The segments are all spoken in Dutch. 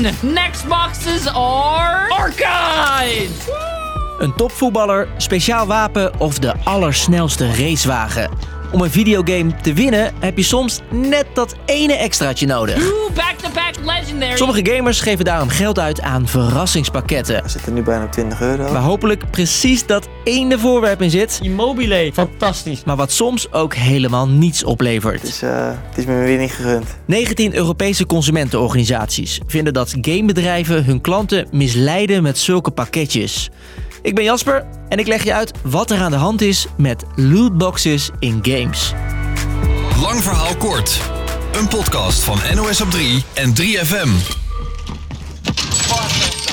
Next boxes are archives. Een topvoetballer, speciaal wapen of de allersnelste racewagen. Om een videogame te winnen heb je soms net dat ene extraatje nodig. Two back-to-back legendary. Sommige gamers geven daarom geld uit aan verrassingspakketten. We zitten nu bijna op 20 euro. Waar hopelijk precies dat ene voorwerp in zit, Immobile, fantastisch. maar wat soms ook helemaal niets oplevert. Het is, eh, het is me weer niet gegund. 19 Europese consumentenorganisaties vinden dat gamebedrijven hun klanten misleiden met zulke pakketjes. Ik ben Jasper en ik leg je uit wat er aan de hand is met lootboxes in games. Lang verhaal kort. Een podcast van NOS op 3 en 3FM.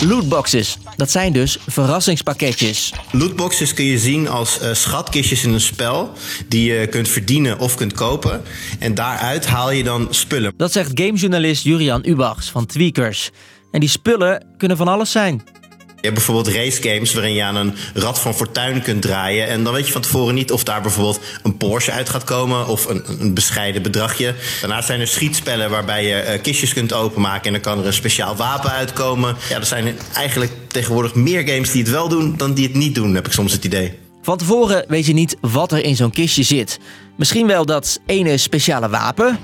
Lootboxes, dat zijn dus verrassingspakketjes. Lootboxes kun je zien als eh, schatkistjes in een spel die je kunt verdienen of kunt kopen. En daaruit haal je dan spullen. Dat zegt gamejournalist Jurian Ubachs van Tweakers. En die spullen kunnen van alles zijn. Je hebt bijvoorbeeld racegames waarin je aan een rad van fortuin kunt draaien. En dan weet je van tevoren niet of daar bijvoorbeeld een Porsche uit gaat komen of een, een bescheiden bedragje. Daarnaast zijn er schietspellen waarbij je eh, kistjes kunt openmaken en dan kan er een speciaal wapen uitkomen. Ja, er zijn eigenlijk tegenwoordig meer games die het wel doen dan die het niet doen, heb ik soms het idee. Van tevoren weet je niet wat er in zo'n kistje zit. Misschien wel dat ene speciale wapen.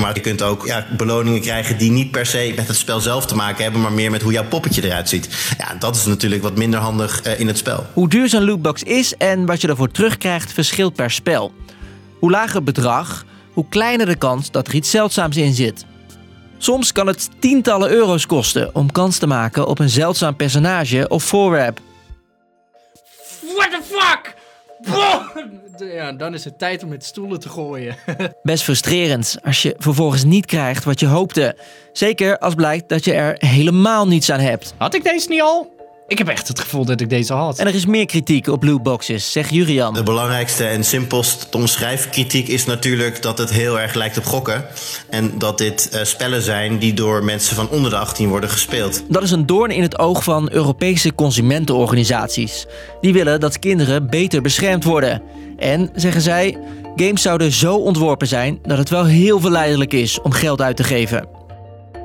Maar je kunt ook ja, beloningen krijgen die niet per se met het spel zelf te maken hebben, maar meer met hoe jouw poppetje eruit ziet. Ja, dat is natuurlijk wat minder handig eh, in het spel. Hoe duur zo'n lootbox is en wat je ervoor terugkrijgt verschilt per spel. Hoe lager het bedrag, hoe kleiner de kans dat er iets zeldzaams in zit. Soms kan het tientallen euro's kosten om kans te maken op een zeldzaam personage of voorwerp. What the fuck? Ja, dan is het tijd om met stoelen te gooien. Best frustrerend als je vervolgens niet krijgt wat je hoopte. Zeker als blijkt dat je er helemaal niets aan hebt. Had ik deze niet al? Ik heb echt het gevoel dat ik deze had. En er is meer kritiek op lootboxes, zegt Jurian. De belangrijkste en simpelst te omschrijven kritiek is natuurlijk dat het heel erg lijkt op gokken. En dat dit eh, spellen zijn die door mensen van onder de 18 worden gespeeld. Dat is een doorn in het oog van Europese consumentenorganisaties. Die willen dat kinderen beter beschermd worden. En, zeggen zij, games zouden zo ontworpen zijn dat het wel heel verleidelijk is om geld uit te geven.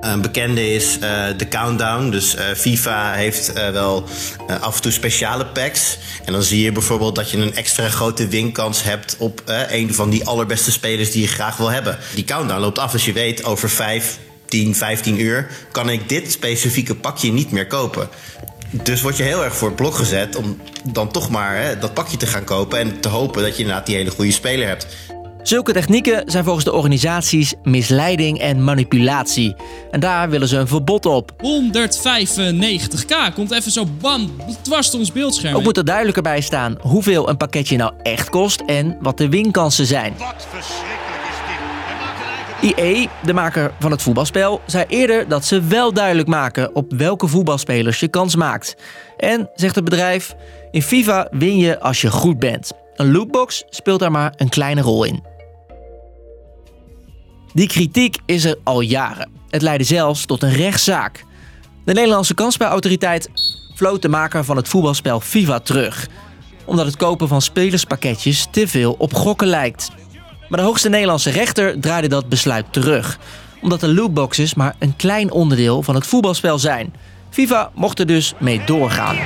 Een bekende is eh, de Countdown. Dus eh, FIFA heeft eh, wel eh, af en toe speciale packs. En dan zie je bijvoorbeeld dat je een extra grote winkans hebt op eh, een van die allerbeste spelers die je graag wil hebben. Die Countdown loopt af als je weet over 5, 10, 15 uur kan ik dit specifieke pakje niet meer kopen. Dus word je heel erg voor het blok gezet om dan toch maar hè, dat pakje te gaan kopen en te hopen dat je inderdaad die hele goede speler hebt. Zulke technieken zijn volgens de organisaties misleiding en manipulatie. En daar willen ze een verbod op. 195k. Komt even zo bam, dwars door ons beeldscherm. Ook moet er duidelijker bij staan hoeveel een pakketje nou echt kost en wat de winkansen zijn. Wat verschrikkelijk is dit. Eigen EA, de maker van het voetbalspel, zei eerder dat ze wel duidelijk maken op welke voetbalspelers je kans maakt. En, zegt het bedrijf, in FIFA win je als je goed bent. Een lootbox speelt daar maar een kleine rol in. Die kritiek is er al jaren. Het leidde zelfs tot een rechtszaak. De Nederlandse kansspelautoriteit floot de maker van het voetbalspel FIFA terug. Omdat het kopen van spelerspakketjes te veel op gokken lijkt. Maar de hoogste Nederlandse rechter draaide dat besluit terug. Omdat de lootboxes maar een klein onderdeel van het voetbalspel zijn. FIFA mocht er dus mee doorgaan.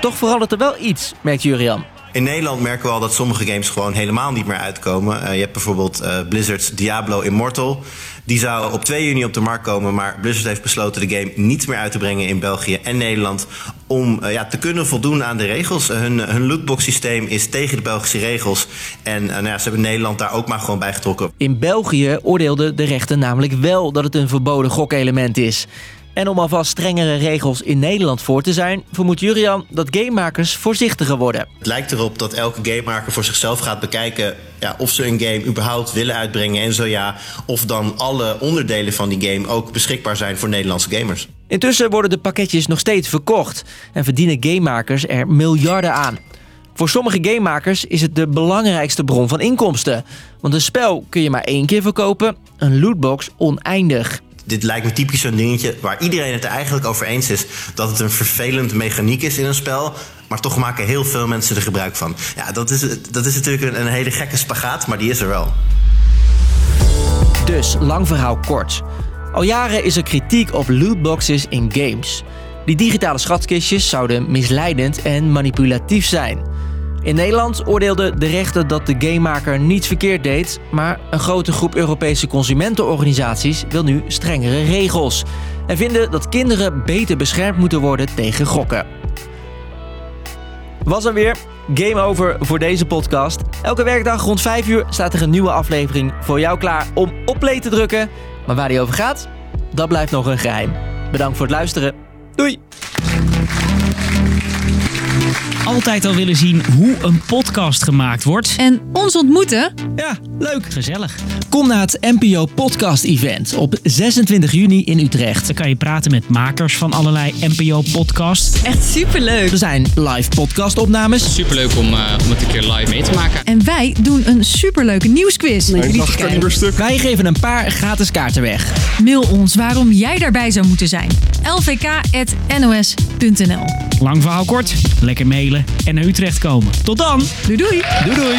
Toch verandert er wel iets, merkt Jurian. In Nederland merken we al dat sommige games gewoon helemaal niet meer uitkomen. Eh, je hebt bijvoorbeeld eh, Blizzard's Diablo Immortal. Die zou op 2 juni op de markt komen, maar Blizzard heeft besloten de game niet meer uit te brengen in België en Nederland. Om eh, ja, te kunnen voldoen aan de regels. Hun, hun lootbox systeem is tegen de Belgische regels. En nou ja, ze hebben Nederland daar ook maar gewoon bij getrokken. In België oordeelde de rechter namelijk wel dat het een verboden gokelement is. En om alvast strengere regels in Nederland voor te zijn, vermoedt Jurian dat gamemakers voorzichtiger worden. Het lijkt erop dat elke gamemaker voor zichzelf gaat bekijken ja, of ze een game überhaupt willen uitbrengen. En zo ja, of dan alle onderdelen van die game ook beschikbaar zijn voor Nederlandse gamers. Intussen worden de pakketjes nog steeds verkocht en verdienen gamemakers er miljarden aan. Voor sommige gamemakers is het de belangrijkste bron van inkomsten. Want een spel kun je maar één keer verkopen, een lootbox oneindig. Dit lijkt me typisch zo'n dingetje waar iedereen het eigenlijk over eens is dat het een vervelend mechaniek is in een spel. Maar toch maken heel veel mensen er gebruik van. Ja, dat is, dat is natuurlijk een, een hele gekke spagaat, maar die is er wel. Dus, lang verhaal kort. Al jaren is er kritiek op lootboxes in games. Die digitale schatkistjes zouden misleidend en manipulatief zijn. In Nederland oordeelde de rechter dat de gamemaker niets verkeerd deed, maar een grote groep Europese consumentenorganisaties wil nu strengere regels en vinden dat kinderen beter beschermd moeten worden tegen gokken. Was er weer. Game over voor deze podcast. Elke werkdag rond 5 uur staat er een nieuwe aflevering voor jou klaar om op play te drukken. Maar waar die over gaat, dat blijft nog een geheim. Bedankt voor het luisteren. Doei! Altijd al willen zien hoe een podcast gemaakt wordt. En ons ontmoeten? Ja, leuk. Gezellig. Kom naar het NPO Podcast Event op 26 juni in Utrecht. Dan kan je praten met makers van allerlei NPO-podcasts. Echt superleuk. Er zijn live podcastopnames. Superleuk om, uh, om het een keer live mee te maken. En wij doen een superleuke nieuwsquiz. Wij geven een paar gratis kaarten weg. Mail ons waarom jij daarbij zou moeten zijn. lvk.nos.nl Lang verhaal kort, lekker en naar Utrecht komen. Tot dan! Doei doei! Doei doei!